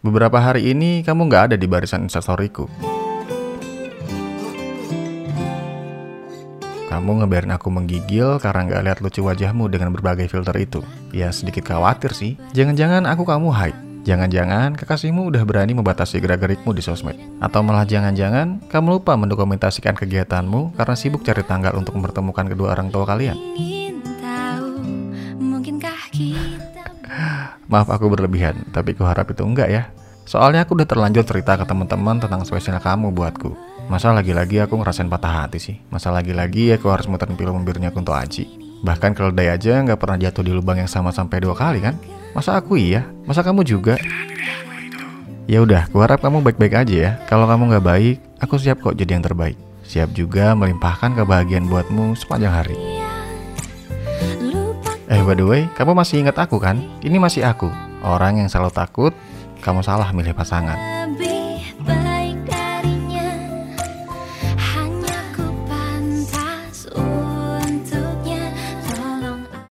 Beberapa hari ini kamu nggak ada di barisan instastoryku. Kamu ngebiarin aku menggigil karena nggak lihat lucu wajahmu dengan berbagai filter itu. Ya sedikit khawatir sih. Jangan-jangan aku kamu hide. Jangan-jangan kekasihmu udah berani membatasi gerak-gerikmu di sosmed. Atau malah jangan-jangan kamu lupa mendokumentasikan kegiatanmu karena sibuk cari tanggal untuk mempertemukan kedua orang tua kalian. Maaf aku berlebihan, tapi kuharap itu enggak ya. Soalnya aku udah terlanjur cerita ke teman-teman tentang spesial kamu buatku. Masa lagi-lagi aku ngerasain patah hati sih? Masa lagi-lagi aku harus muterin film birunya Kunto Aji? Bahkan keledai aja nggak pernah jatuh di lubang yang sama sampai dua kali kan? Masa aku iya? Masa kamu juga? Ya udah, kuharap kamu baik-baik aja ya. Kalau kamu nggak baik, aku siap kok jadi yang terbaik. Siap juga melimpahkan kebahagiaan buatmu sepanjang hari. Eh by the way, kamu masih ingat aku kan? Ini masih aku, orang yang selalu takut kamu salah milih pasangan.